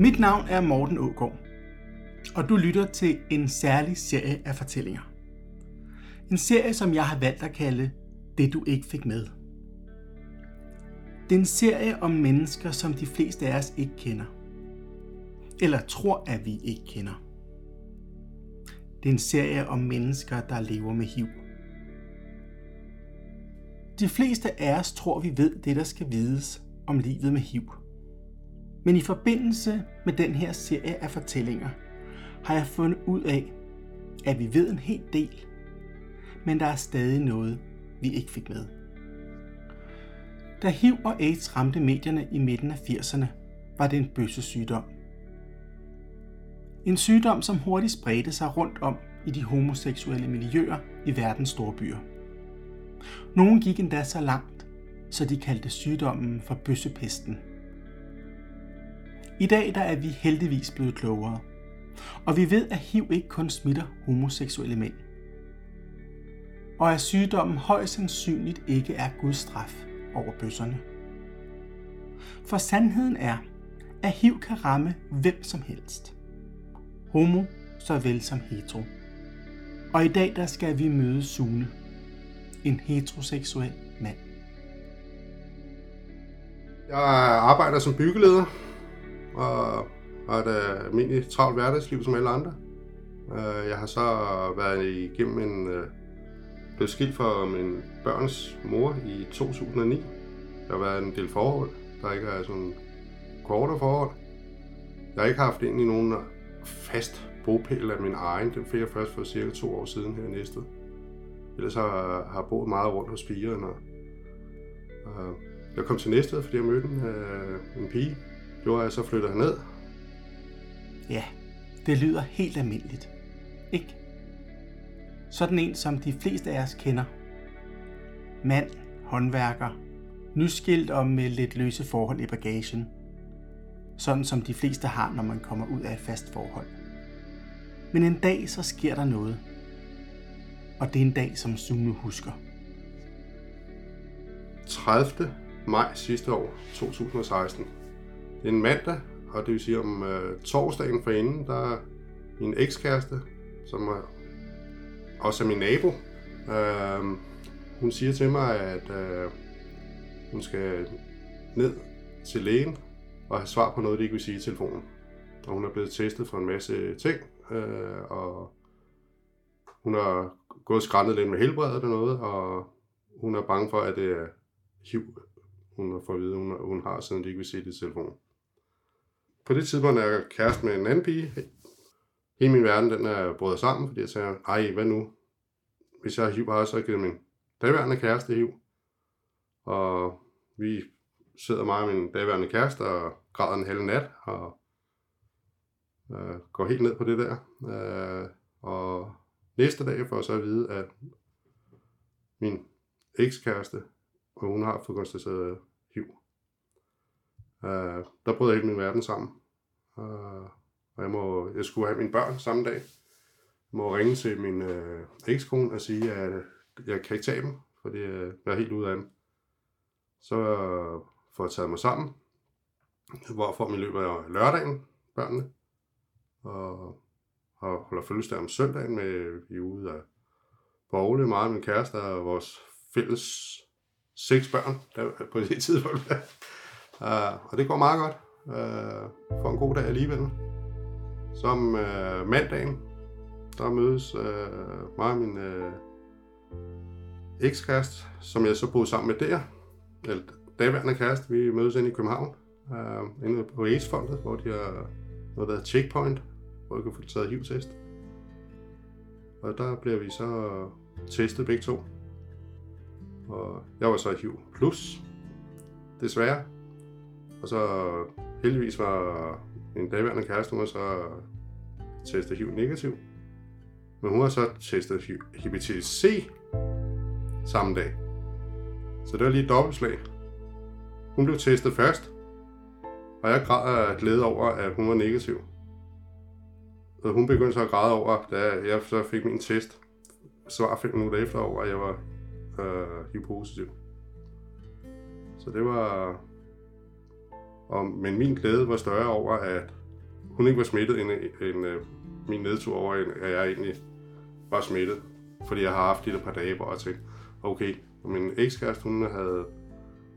Mit navn er Morten Ågaard, og du lytter til en særlig serie af fortællinger. En serie, som jeg har valgt at kalde Det du ikke fik med. Det er en serie om mennesker, som de fleste af os ikke kender. Eller tror, at vi ikke kender. Det er en serie om mennesker, der lever med HIV. De fleste af os tror, vi ved det, der skal vides om livet med HIV. Men i forbindelse med den her serie af fortællinger, har jeg fundet ud af, at vi ved en hel del, men der er stadig noget, vi ikke fik med. Da HIV og AIDS ramte medierne i midten af 80'erne, var det en bøsse sygdom. En sygdom, som hurtigt spredte sig rundt om i de homoseksuelle miljøer i verdens store byer. Nogle gik endda så langt, så de kaldte sygdommen for bøssepesten. I dag der er vi heldigvis blevet klogere, og vi ved, at HIV ikke kun smitter homoseksuelle mænd. Og at sygdommen højst sandsynligt ikke er Guds straf over bøsserne. For sandheden er, at HIV kan ramme hvem som helst. Homo såvel som hetero. Og i dag der skal vi møde Sune, en heteroseksuel mand. Jeg arbejder som byggeleder og har et øh, almindeligt travlt hverdagsliv som alle andre. Øh, jeg har så været igennem en øh, blevet skilt fra min børns mor i 2009. Der har været en del forhold, der ikke er sådan kortere forhold. Jeg har ikke haft ind i nogen fast bopæl af min egen. Den fik jeg først for cirka to år siden her næste. Ellers har jeg boet meget rundt hos pigerne. Og øh, jeg kom til Næstved, fordi jeg mødte en, øh, en pige. Gjorde, at så flyttede ned. Ja, det lyder helt almindeligt. Ikke? Sådan en, som de fleste af os kender. Mand, håndværker, nyskilt og med lidt løse forhold i bagagen. Sådan som de fleste har, når man kommer ud af et fast forhold. Men en dag så sker der noget. Og det er en dag, som Sune husker. 30. maj sidste år, 2016. Det er en mandag, og det vil sige om øh, torsdagen forinden, der er min ekskæreste, som er også er min nabo. Øh, hun siger til mig, at øh, hun skal ned til lægen og have svar på noget, de ikke vil sige i telefonen. Og hun er blevet testet for en masse ting, øh, og hun har gået skrændet lidt med helbredet og noget, og hun er bange for, at det er HIV, hun har fået at vide, hun, hun har, siden de ikke vil se det i telefonen. På det tidspunkt er jeg kæreste med en anden pige. Hele min verden, den er brudt sammen, fordi jeg tænker, ej, hvad nu? Hvis jeg har HIV, har jeg så givet min daværende kæreste HIV. Og vi sidder mig og min daværende kæreste og græder en halv nat, og øh, går helt ned på det der. Øh, og næste dag får jeg så at vide, at min ekskæreste, og hun har fået konstateret Øh, der brød hele min verden sammen. Øh, og jeg, må, jeg skulle have mine børn samme dag. Jeg må ringe til min øh, ekskone og sige, at jeg kan ikke tage dem, fordi jeg er helt ude af dem. Så øh, får jeg taget mig sammen, hvorfor min løber af lørdagen, børnene, og, og holder fødselsdag om søndagen med, vi er ude af Borgle, meget min kæreste og vores fælles seks børn der, på det tidspunkt. Uh, og det går meget godt. Uh, for en god dag alligevel. Som uh, mandagen, der mødes uh, mig og min uh, ekskæreste, som jeg så boede sammen med der. Eller daværende kæreste, vi mødes inde i København. Uh, inde på AIDS-fondet, hvor de har noget, der hedder Checkpoint, hvor jeg kan få taget HIV-test. Og der bliver vi så testet begge to. Og jeg var så HIV plus, desværre. Og så heldigvis var en daværende kæreste, hun var så testet HIV negativ. Men hun har så testet hepatitis C samme dag. Så det var lige et dobbeltslag. Hun blev testet først, og jeg græd af glæde over, at hun var negativ. Og hun begyndte så at græde over, da jeg så fik min test. Svar fem minutter efter over, at jeg var øh, HIV-positiv. Så det var... Og, men min glæde var større over, at hun ikke var smittet, end, end øh, min nedtur over, at jeg egentlig var smittet. Fordi jeg har haft det et par dage, hvor jeg tænkte, okay, min ekskæreste, hun havde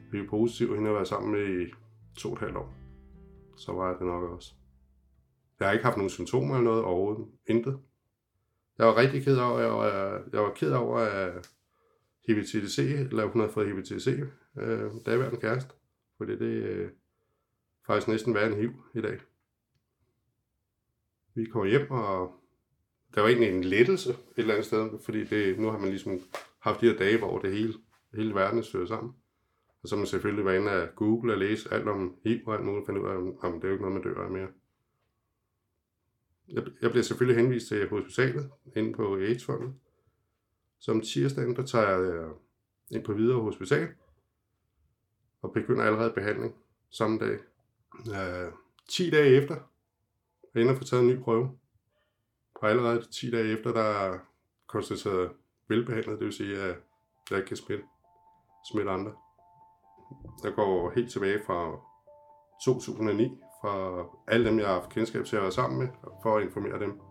blivet positiv, og hende har været sammen med i to og et halvt år. Så var jeg det nok også. Jeg har ikke haft nogen symptomer eller noget overhovedet. Intet. Jeg var rigtig ked over, jeg var, jeg var ked over, at hepatitis C, eller hun havde fået hepatitis C, øh, daværende kæreste. Fordi det øh, faktisk næsten værre en hiv i dag. Vi kommer hjem, og der var egentlig en lettelse et eller andet sted, fordi det, nu har man ligesom haft de her dage, hvor det hele, hele verden er sammen. Og så må man selvfølgelig være inde af Google og læse alt om HIV og alt muligt, og finde ud af, om det er jo ikke noget, man dør af mere. Jeg, jeg bliver selvfølgelig henvist til hospitalet inde på AIDS-fonden. Så om tirsdagen, der tager jeg øh, ind på videre hospital og begynder allerede behandling samme dag. Øh, 10 dage efter, jeg ender få taget en ny prøve. Og allerede 10 dage efter, der er konstateret velbehandlet, det vil sige, at jeg ikke kan smitte, smitte andre. Jeg går helt tilbage fra 2009, fra alle dem, jeg har haft kendskab til at være sammen med, for at informere dem.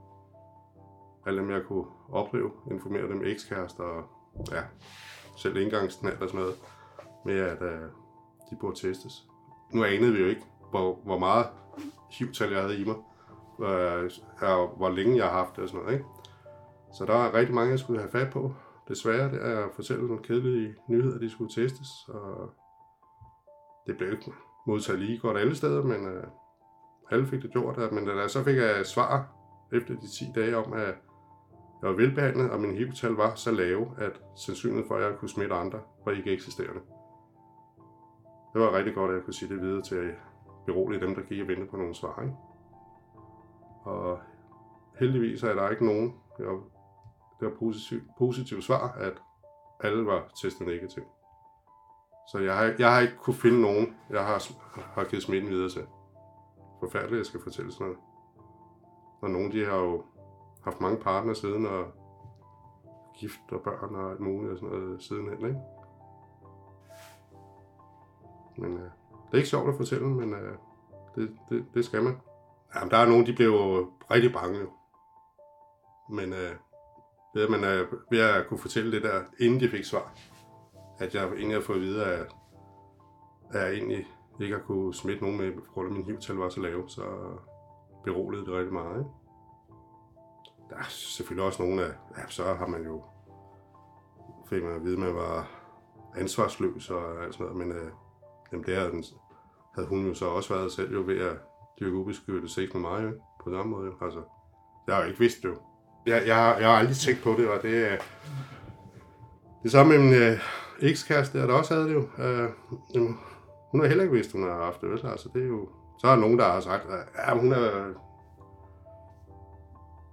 Alle dem, jeg kunne opleve, informere dem ekskærester og ja, selv indgangsnat og sådan noget, med at uh, de burde testes. Nu anede vi jo ikke, hvor, hvor meget hivtal jeg havde i mig, øh, og hvor længe jeg har haft det og sådan noget. Ikke? Så der er rigtig mange, jeg skulle have fat på. Desværre det er at fortælle nogle kedelige nyheder, de skulle testes, og det blev ikke modtaget lige godt alle steder, men øh, alle fik det gjort. Men da så fik jeg svar efter de 10 dage om, at jeg var velbehandlet, og min hiv var så lave, at sandsynligheden for, at jeg kunne smitte andre, var ikke eksisterende. Det var rigtig godt, at jeg kunne sige det videre til berolige dem, der gik og ventede på nogle svar. Ikke? Og heldigvis er der ikke nogen, der det var positiv, positiv svar, at alle var testet negativ. Så jeg har, jeg har ikke kunne finde nogen, jeg har, har givet smitten videre til. Forfærdeligt, jeg skal fortælle sådan noget. Og nogle, de har jo haft mange partner siden, og gift og børn og alt muligt og sådan noget sidenhen, ikke? Men øh, det er ikke sjovt at fortælle, men øh, det, det, det skal man. Jamen, der er nogen, de blev jo rigtig bange. Men øh, ved, at man øh, ved at kunne fortælle det der, inden de fik svar, at jeg egentlig har fået at vide, at, at jeg egentlig ikke har kunne smitte nogen med, på grund af min hivtal var så lav, så beroligede det rigtig meget. Ikke? Der er selvfølgelig også nogle af, ja, så har man jo, fik man at vide, at man var ansvarsløs og alt sådan noget, men øh, jamen det havde, havde hun jo så også været selv jo ved at dyrke ubeskyttet sex med mig jo, på den måde. Jo. Altså, jeg har jo ikke vidst det jo. Jeg, jeg, jeg har aldrig tænkt på det, og det er... Det samme med min øh, ekskæreste, der også havde det jo. Øh, øh, hun har heller ikke vidst, hun har haft det, vel? Altså, det er jo... Så er der nogen, der har sagt, at ja, hun er...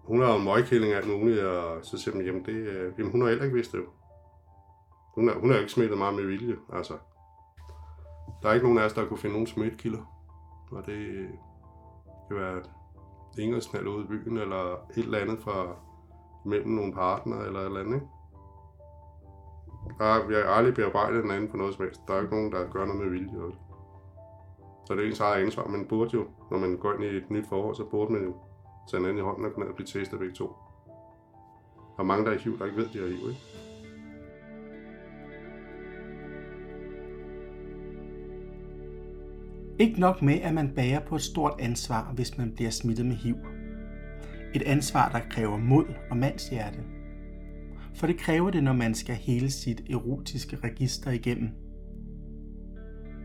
Hun har jo møgkælling af muligt, og så siger man, jamen, det, øh, jamen hun har heller ikke vidst det jo. Hun har, hun har ikke smittet meget med vilje, altså. Der er ikke nogen af os, der kunne finde nogen smittekilder. Og det øh, kan være et ingresnald ude i byen, eller et eller andet fra mellem nogle partnere, eller et eller andet, ikke? Der er, vi har aldrig bearbejdet den anden på noget som helst. Der er ikke nogen, der gør noget med vilje. Også. Så det er ens eget ansvar. Man burde jo, når man går ind i et nyt forhold, så burde man jo tage en anden i hånden og kunne blive testet begge to. Der er mange, der er i HIV, der ikke ved, de er i HIV, ikke? Ikke nok med, at man bærer på et stort ansvar, hvis man bliver smittet med HIV. Et ansvar, der kræver mod og mandshjerte. For det kræver det, når man skal hele sit erotiske register igennem.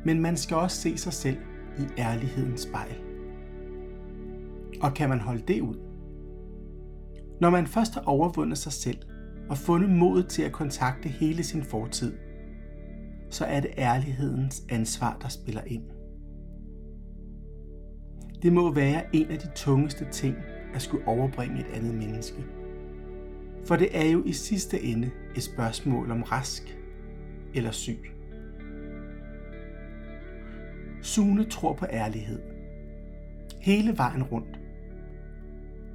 Men man skal også se sig selv i ærlighedens spejl. Og kan man holde det ud? Når man først har overvundet sig selv og fundet modet til at kontakte hele sin fortid, så er det ærlighedens ansvar, der spiller ind. Det må være en af de tungeste ting at skulle overbringe et andet menneske. For det er jo i sidste ende et spørgsmål om rask eller syg. Sune tror på ærlighed. Hele vejen rundt.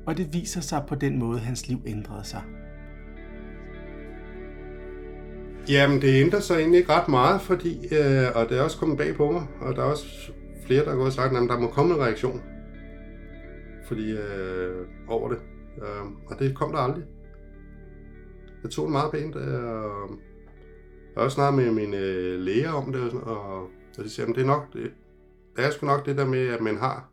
Og det viser sig på den måde, hans liv ændrede sig. Jamen, det ændrer sig egentlig ikke ret meget, fordi, øh, og det er også kommet bag på mig, og der er også flere, der har gået og sagt, at der må komme en reaktion. fordi, øh, over det. Øh, og det kom der aldrig. Jeg tog det meget pænt, øh, og jeg har også snakket med mine øh, læger om det, og, sådan, og, og de siger, at det er nok, det, det er sgu nok det der med, at man har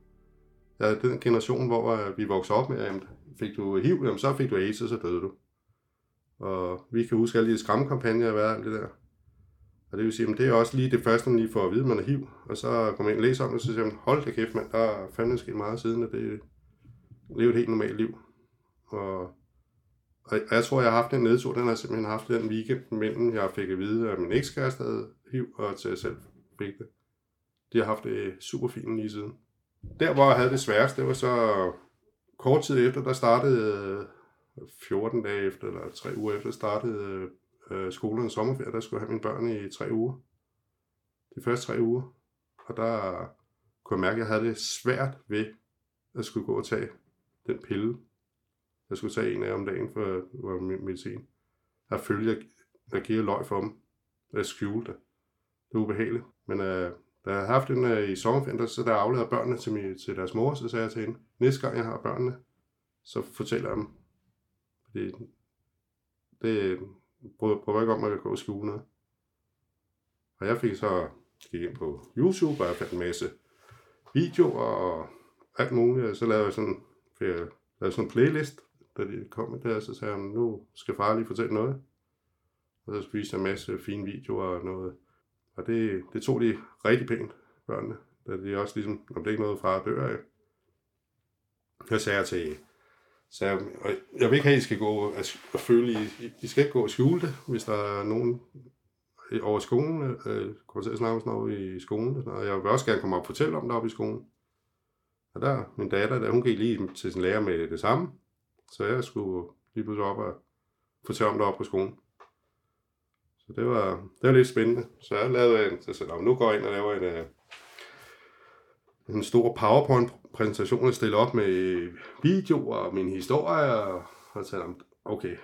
ja, den generation, hvor øh, vi voksede op med, at fik du HIV, jamen, så fik du AIDS, og så døde du. Og vi kan huske alle de skræmmekampagner og alt det der. Og det vil sige, at det er også lige det første, man lige får at vide, at man er HIV. Og så kommer man ind og læser om det, og så siger man, hold da kæft mand, der er fandme sket meget siden, at det lever et helt normalt liv. Og, og jeg tror, jeg har haft en nedtur, den har jeg simpelthen haft den weekend, mellem jeg fik at vide, at min ekskæreste havde HIV, og til jeg selv fik det. De har haft det super fint lige siden. Der, hvor jeg havde det sværest, det var så kort tid efter, der startede øh, 14 dage efter, eller 3 uger efter, startede øh, øh, skolen sommerferie, der skulle jeg have mine børn i tre uger. De første tre uger. Og der kunne jeg mærke, at jeg havde det svært ved at skulle gå og tage den pille. Jeg skulle tage en af om dagen for øh, for medicin. Jeg følte, at jeg giver løg for dem. Jeg skjulte det. Det er ubehageligt. Men øh, da jeg har haft den øh, i sommerferien, så der jeg afleverede børnene til, min, til deres mor, så sagde jeg til hende, næste gang jeg har børnene, så fortæller jeg dem. Fordi det prøver ikke om, at jeg gå og skjule noget. Og jeg fik så gik ind på YouTube, og jeg fandt en masse videoer og alt muligt. Så lavede jeg sådan, jeg lavede sådan en playlist, da de kom med der, så sagde jeg, nu skal far lige fortælle noget. Og så viste jeg en masse fine videoer og noget. Og det, det tog de rigtig pænt, børnene. Da de også ligesom, om det er ikke noget far dør af. Jeg sagde til, så jeg, og jeg vil ikke have, at I skal gå og føle, I, I skal ikke gå og skjule det, hvis der er nogen over skolen, øh, kommer til at snakke om sådan i skolen, og jeg vil også gerne komme op og fortælle om det op i skolen. Og der, min datter, der, hun gik lige til sin lærer med det samme, så jeg skulle lige pludselig op og fortælle om det op på skolen. Så det var, det var lidt spændende. Så jeg lavede en, så sagde, nu går jeg ind og laver en, øh, en stor PowerPoint præsentationen stille op med videoer og min historie, og, og sagde, okay,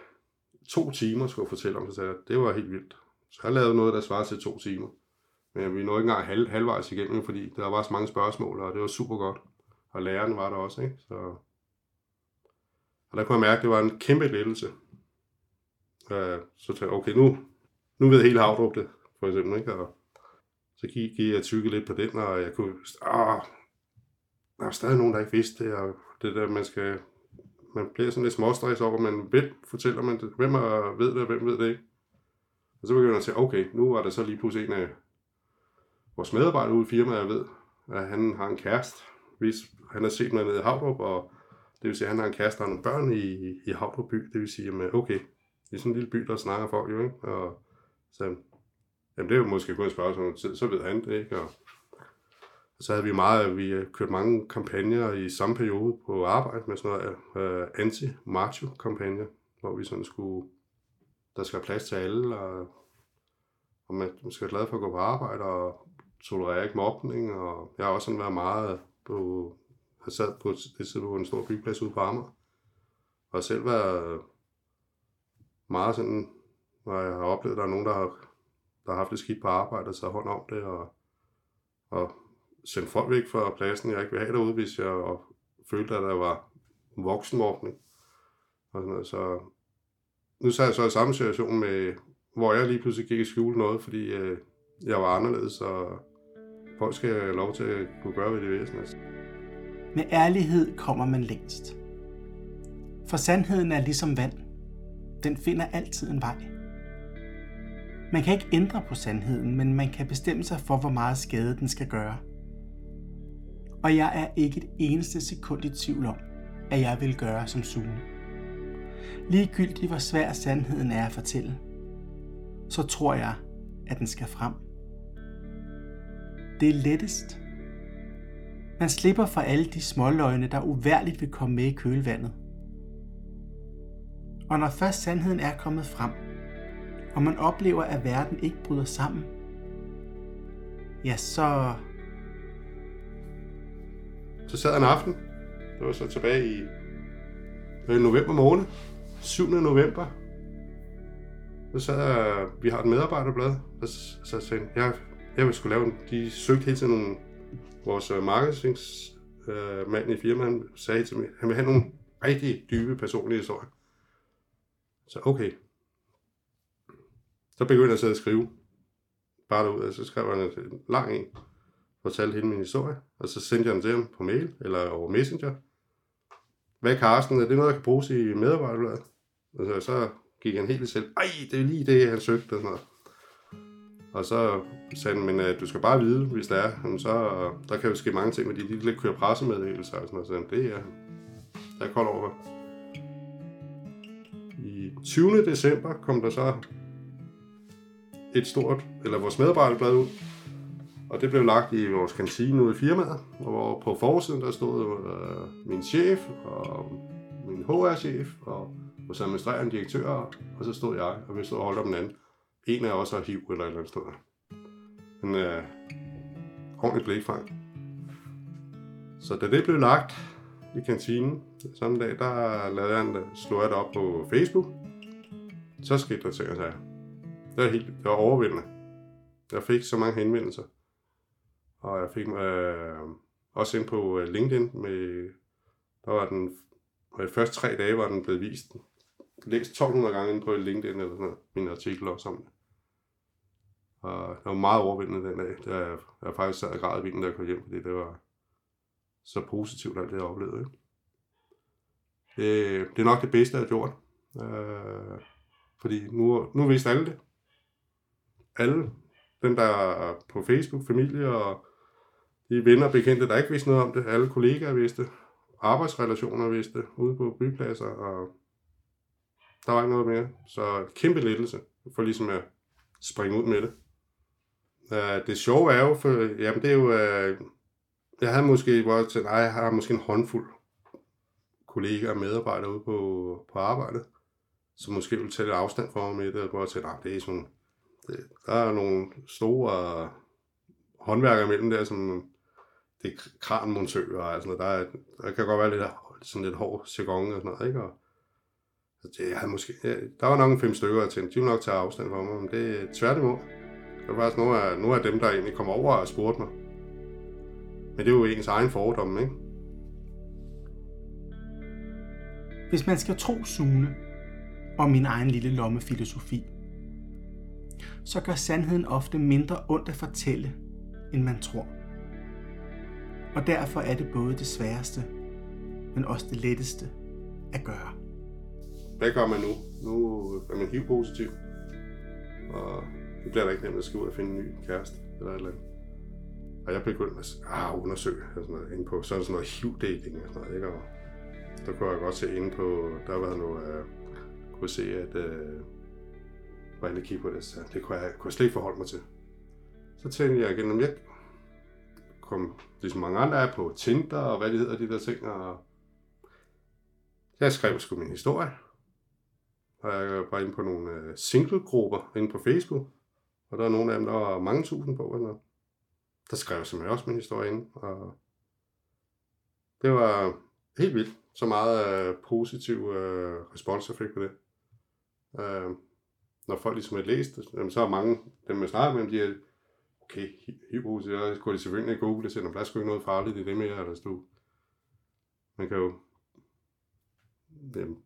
to timer skulle jeg fortælle om, så sagde jeg, det var helt vildt. Så jeg lavede noget, der svarede til to timer. Men vi nåede ikke engang halv, halvvejs igennem, fordi der var så mange spørgsmål, og det var super godt. Og læreren var der også, ikke? Så... Og der kunne jeg mærke, at det var en kæmpe lettelse. Øh, så tænkte jeg, okay, nu, nu ved hele Havdrup det, for eksempel, ikke? Og så gik, gik jeg tykke lidt på den, og jeg kunne, ah, der er stadig nogen, der ikke vidste det, og det der, man skal, man bliver sådan lidt småstress over, men hvem fortæller man det, hvem er, ved det, og hvem ved det ikke? Og så begynder man at sige, okay, nu er der så lige pludselig en af vores medarbejdere ude i firmaet, jeg ved, at han har en kæreste, hvis han har set mig nede i Havdrup, og det vil sige, at han har en kæreste og nogle børn i, i Havdrup by, det vil sige, at okay, det er sådan en lille by, der snakker folk jo, ikke? Og så, jamen det er jo måske kun et spørgsmål om tid, så ved han det, ikke? Og så havde vi meget, vi øh, kørt mange kampagner i samme periode på arbejde med sådan noget øh, uh, anti-macho-kampagne, hvor vi sådan skulle, der skal være plads til alle, og, og man skal være glad for at gå på arbejde, og tolerere ikke mobning, og jeg har også sådan været meget på, har sad på på en stor byggeplads ude på Amager, og selv været meget sådan, når jeg har oplevet, at der er nogen, der har, der har haft det skidt på arbejde, og taget hånd om det, og, og sende folk væk fra pladsen, jeg ikke vil have derude, hvis jeg følte, at der var voksenmobning. Og sådan noget. Så nu sad jeg så i samme situation med, hvor jeg lige pludselig gik i skjule noget, fordi øh, jeg var anderledes, og folk skal have lov til at kunne gøre, hvad de vil. Altså. Med ærlighed kommer man længst. For sandheden er ligesom vand. Den finder altid en vej. Man kan ikke ændre på sandheden, men man kan bestemme sig for, hvor meget skade den skal gøre. Og jeg er ikke et eneste sekund i tvivl om, at jeg vil gøre som Sune. Ligegyldigt hvor svær sandheden er at fortælle, så tror jeg, at den skal frem. Det er lettest. Man slipper for alle de småløgne, der uværligt vil komme med i kølvandet. Og når først sandheden er kommet frem, og man oplever, at verden ikke bryder sammen, ja, så... Så sad en aften, det var så tilbage i, i november måned, 7. november, så sad jeg, vi har et medarbejderblad, og så, så sagde jeg, jeg, jeg vil skulle lave, en, de søgte hele tiden nogle, vores marketingsmand øh, mand i firmaet, han sagde til mig, han vil have nogle rigtig dybe personlige historier. Så okay. Så begyndte jeg så at skrive. Bare derud, og så skrev han en lang en, fortalte hele min historie, og så sendte jeg den til ham på mail, eller over Messenger. Hvad Carsten, er det noget, der kan bruges i medarbejderbladet? Og så, så gik han helt selv, ej, det er lige det, han søgte. Og, sådan noget. og så sagde han, men uh, du skal bare vide, hvis det er, jamen, så uh, der kan jo ske mange ting med de lille kører pressemeddelelser og sådan noget. Så jamen, det er, der er koldt over. I 20. december kom der så et stort, eller vores medarbejderblad ud, og det blev lagt i vores kantine ude i firmaet, hvor på forsiden der stod øh, min chef og min HR-chef og vores administrerende direktør, og så stod jeg, og vi stod og holdt om den anden. En af os har HIV eller et eller andet sted. En øh, ordentlig blikfang. Så da det blev lagt i kantinen samme dag, der lavede jeg en, slog jeg det op på Facebook. Så skete der ting og sager. Det var, helt, det var overvældende. Jeg fik så mange henvendelser. Og jeg fik øh, også ind på øh, LinkedIn med, der var den, og de første tre dage var den blevet vist, læst 1200 gange ind på LinkedIn eller sådan noget, min artikel også om det. Og det var meget overvældende den dag, da jeg, jeg faktisk sad og græd i bilen, da jeg kom hjem, fordi det var så positivt, alt det jeg oplevede. Ikke? Det, det er nok det bedste, jeg har gjort. Øh, fordi nu, nu vidste alle det. Alle, dem der er på Facebook, familie og de venner og bekendte, der ikke vidste noget om det. Alle kollegaer vidste. Arbejdsrelationer vidste ude på bypladser, og der var ikke noget mere. Så kæmpe lettelse for ligesom at springe ud med det. Uh, det sjove er jo, for, jamen det er jo, uh, jeg havde måske, hvor jeg tænkte, nej, jeg har måske en håndfuld kollegaer og medarbejdere ude på, på arbejdet, som måske vil tage lidt afstand fra mig med det, hvor jeg tænkte, nej, det er sådan, det, der er nogle store håndværkere imellem der, som det er kranmontører og sådan noget. Der, er, der kan godt være lidt, sådan lidt hård jargon og sådan noget, ikke? Og, det, jeg måske, ja, der var nok en fem stykker, jeg tænkte, de vil nok tage afstand fra mig, men det er tværtimod. Det var faktisk nogle af, nogle af dem, der egentlig kom over og spurgte mig. Men det er jo ens egen fordomme, ikke? Hvis man skal tro Sune og min egen lille lommefilosofi, så gør sandheden ofte mindre ondt at fortælle, end man tror. Og derfor er det både det sværeste, men også det letteste at gøre. Hvad gør man nu? Nu er man HIV-positiv, og det bliver da ikke nemt at skal ud og finde en ny kæreste eller et eller andet. Og jeg begyndte at ah, undersøge sådan noget, inde på, så sådan noget HIV-dating og sådan noget, ikke? Og der kunne jeg godt se inde på, der var noget, jeg kunne se, at øh, var inde og kigge på det, så det kunne jeg, kunne jeg slet ikke forholde mig til. Så tænkte jeg igen, om jeg kom, ligesom mange andre er på Tinder og hvad det hedder, de der ting, og jeg skrev sgu min historie. Og jeg var inde på nogle øh, single-grupper inde på Facebook, og der er nogle af dem, der var mange tusind på, eller der skrev jeg simpelthen også min historie ind, og det var helt vildt, så meget øh, positiv øh, respons jeg fik på det. Øh, når folk ligesom har læst det, så er mange, dem jeg snakker med, de er, okay, hypose, så kunne det selvfølgelig google det, selvom der ikke noget farligt i det mere, eller du, man kan jo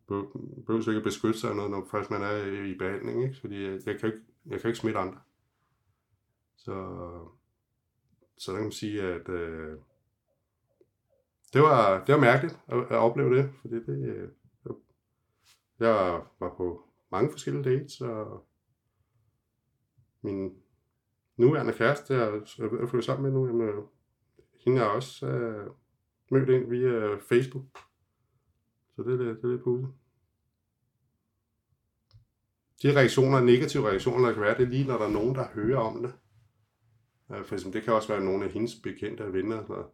behøver så ikke at beskytte sig noget, når først man er i behandling, ikke? fordi jeg, jeg, kan ikke, jeg kan ikke smitte andre. Så, så der kan man sige, at øh, det, var, det var mærkeligt at, at opleve det, fordi det, øh, jeg var på mange forskellige dates, og min nuværende kæreste, jeg er flyttet sammen med nu, jamen, øh, hende er også øh, mødt ind via Facebook. Så det er det er lidt pudsigt. De reaktioner, negative reaktioner, der kan være, det er lige når der er nogen, der hører om det. Øh, for eksempel, det kan også være nogle af hendes bekendte venner, eller,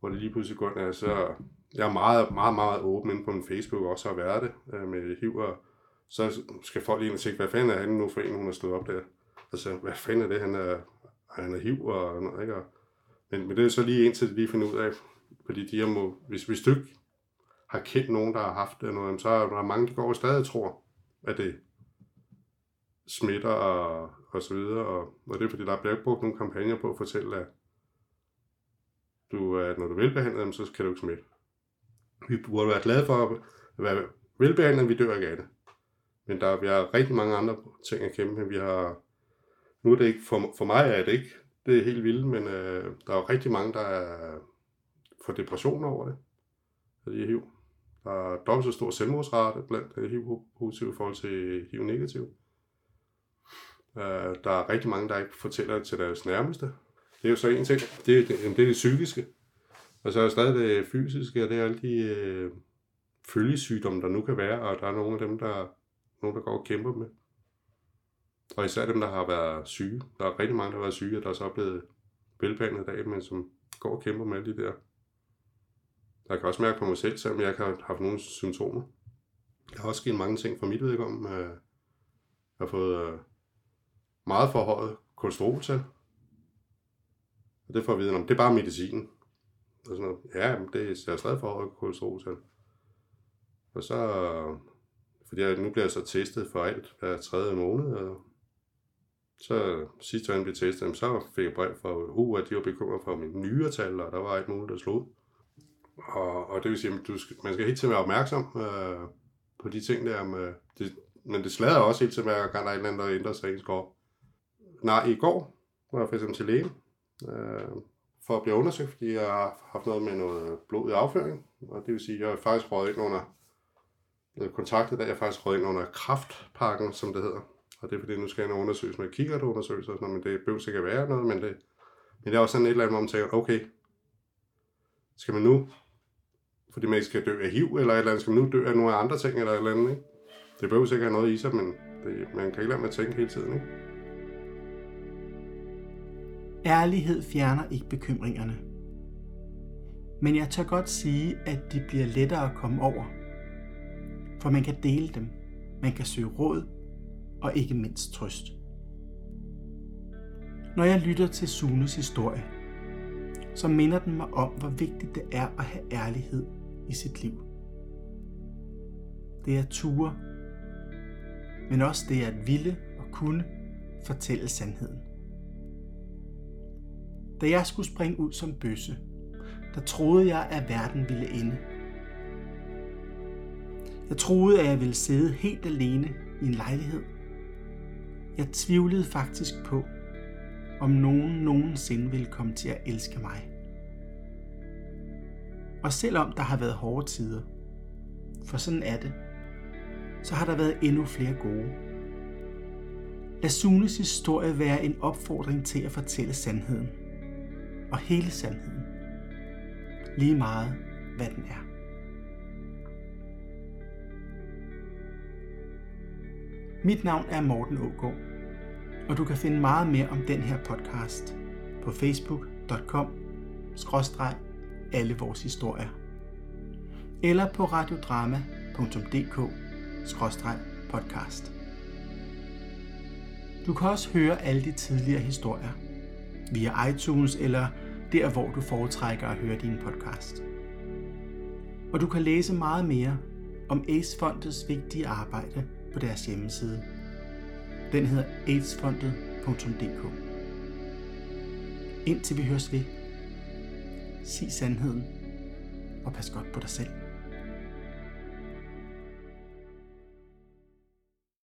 hvor det lige pludselig går, så altså, jeg er meget, meget, meget åben inde på min Facebook, også har været det øh, med HIV, og så skal folk lige tænke, hvad fanden er han nu for en, hun har stået op der? Altså, hvad fanden er det, han er, han er HIV og noget, ikke? Men, men det er så lige indtil de lige finder ud af, fordi de må, hvis, hvis du ikke har kendt nogen, der har haft det, noget, så er der mange, der går og stadig tror, at det smitter og, og så videre. Og, og det er fordi, der er blevet brugt nogle kampagner på at fortælle, at du, at når du er velbehandlet, så kan du ikke smitte. Vi burde være glade for at være velbehandlet, vi dør ikke af det. Men der, vi har rigtig mange andre ting at kæmpe med. Vi har, nu er det ikke, for, for mig er det ikke, det er helt vildt, men øh, der er jo rigtig mange, der er, får depression over det, af de HIV. Der er dobbelt så stor selvmordsrate blandt øh, HIV-positive i forhold til HIV-negative. Øh, der er rigtig mange, der ikke fortæller det til deres nærmeste. Det er jo så en ting, det er det, det, er det psykiske. Og så er der stadig det fysiske, og det er alle de øh, følgesygdomme, der nu kan være, og der er nogle af dem, der, nogle, der går og kæmper med. Og især dem, der har været syge. Der er rigtig mange, der har været syge, og der er så blevet velbehandlet i dag, men som går og kæmper med alle de der. Jeg kan også mærke på mig selv, selvom jeg ikke har haft nogle symptomer. Der har også sket mange ting fra mit vedkommende. Jeg har fået øh, meget forhøjet kolesteroltal. Og det får vi vide, om det er bare medicin. Og sådan noget. Ja, men det er stadig forhøjet kolesteroltal. Og så, øh, fordi jeg, nu bliver jeg så testet for alt hver tredje måned, og så sidste gang vi blev testet, så fik jeg brev fra U, at de var bekymret for mine nye tal, og der var ikke nogen, der slog. Og, og det vil sige, at du skal, man skal helt tiden være opmærksom øh, på de ting der. Med, det, men det slader også helt til hver gang, der er et eller andet, der ændrer sig i ens. Nej, i går var jeg for eksempel til lægen øh, for at blive undersøgt, fordi jeg har haft noget med noget blod i afføring. Og det vil sige, at jeg er faktisk røget ind under kontaktet, der jeg faktisk røget ind under kraftpakken, som det hedder. Og det er fordi, nu skal jeg undersøges med kikkertundersøgelser, og men det behøver sikkert være noget, men det, men det er også sådan et eller andet, hvor man tænker, okay, skal man nu, fordi man ikke skal dø af HIV, eller et eller andet, skal man nu dø af nogle andre ting, eller et eller andet, ikke? Det behøver sikkert have noget i sig, men det, man kan ikke lade med at tænke hele tiden, ikke? Ærlighed fjerner ikke bekymringerne. Men jeg tør godt sige, at de bliver lettere at komme over. For man kan dele dem, man kan søge råd og ikke mindst trøst. Når jeg lytter til Sunes historie, så minder den mig om, hvor vigtigt det er at have ærlighed i sit liv. Det er ture, men også det er at ville og kunne fortælle sandheden. Da jeg skulle springe ud som bøsse, der troede jeg, at verden ville ende. Jeg troede, at jeg ville sidde helt alene i en lejlighed. Jeg tvivlede faktisk på, om nogen nogensinde ville komme til at elske mig. Og selvom der har været hårde tider, for sådan er det, så har der været endnu flere gode. Lad Sunes historie være en opfordring til at fortælle sandheden. Og hele sandheden. Lige meget, hvad den er. Mit navn er Morten Ågaard, og du kan finde meget mere om den her podcast på facebook.com alle vores historier eller på radiodrama.dk podcast. Du kan også høre alle de tidligere historier via iTunes eller der, hvor du foretrækker at høre din podcast. Og du kan læse meget mere om Ace Fondets vigtige arbejde på deres hjemmeside. Den hedder aidsfondet.dk Indtil vi høres ved, sig sandheden og pas godt på dig selv.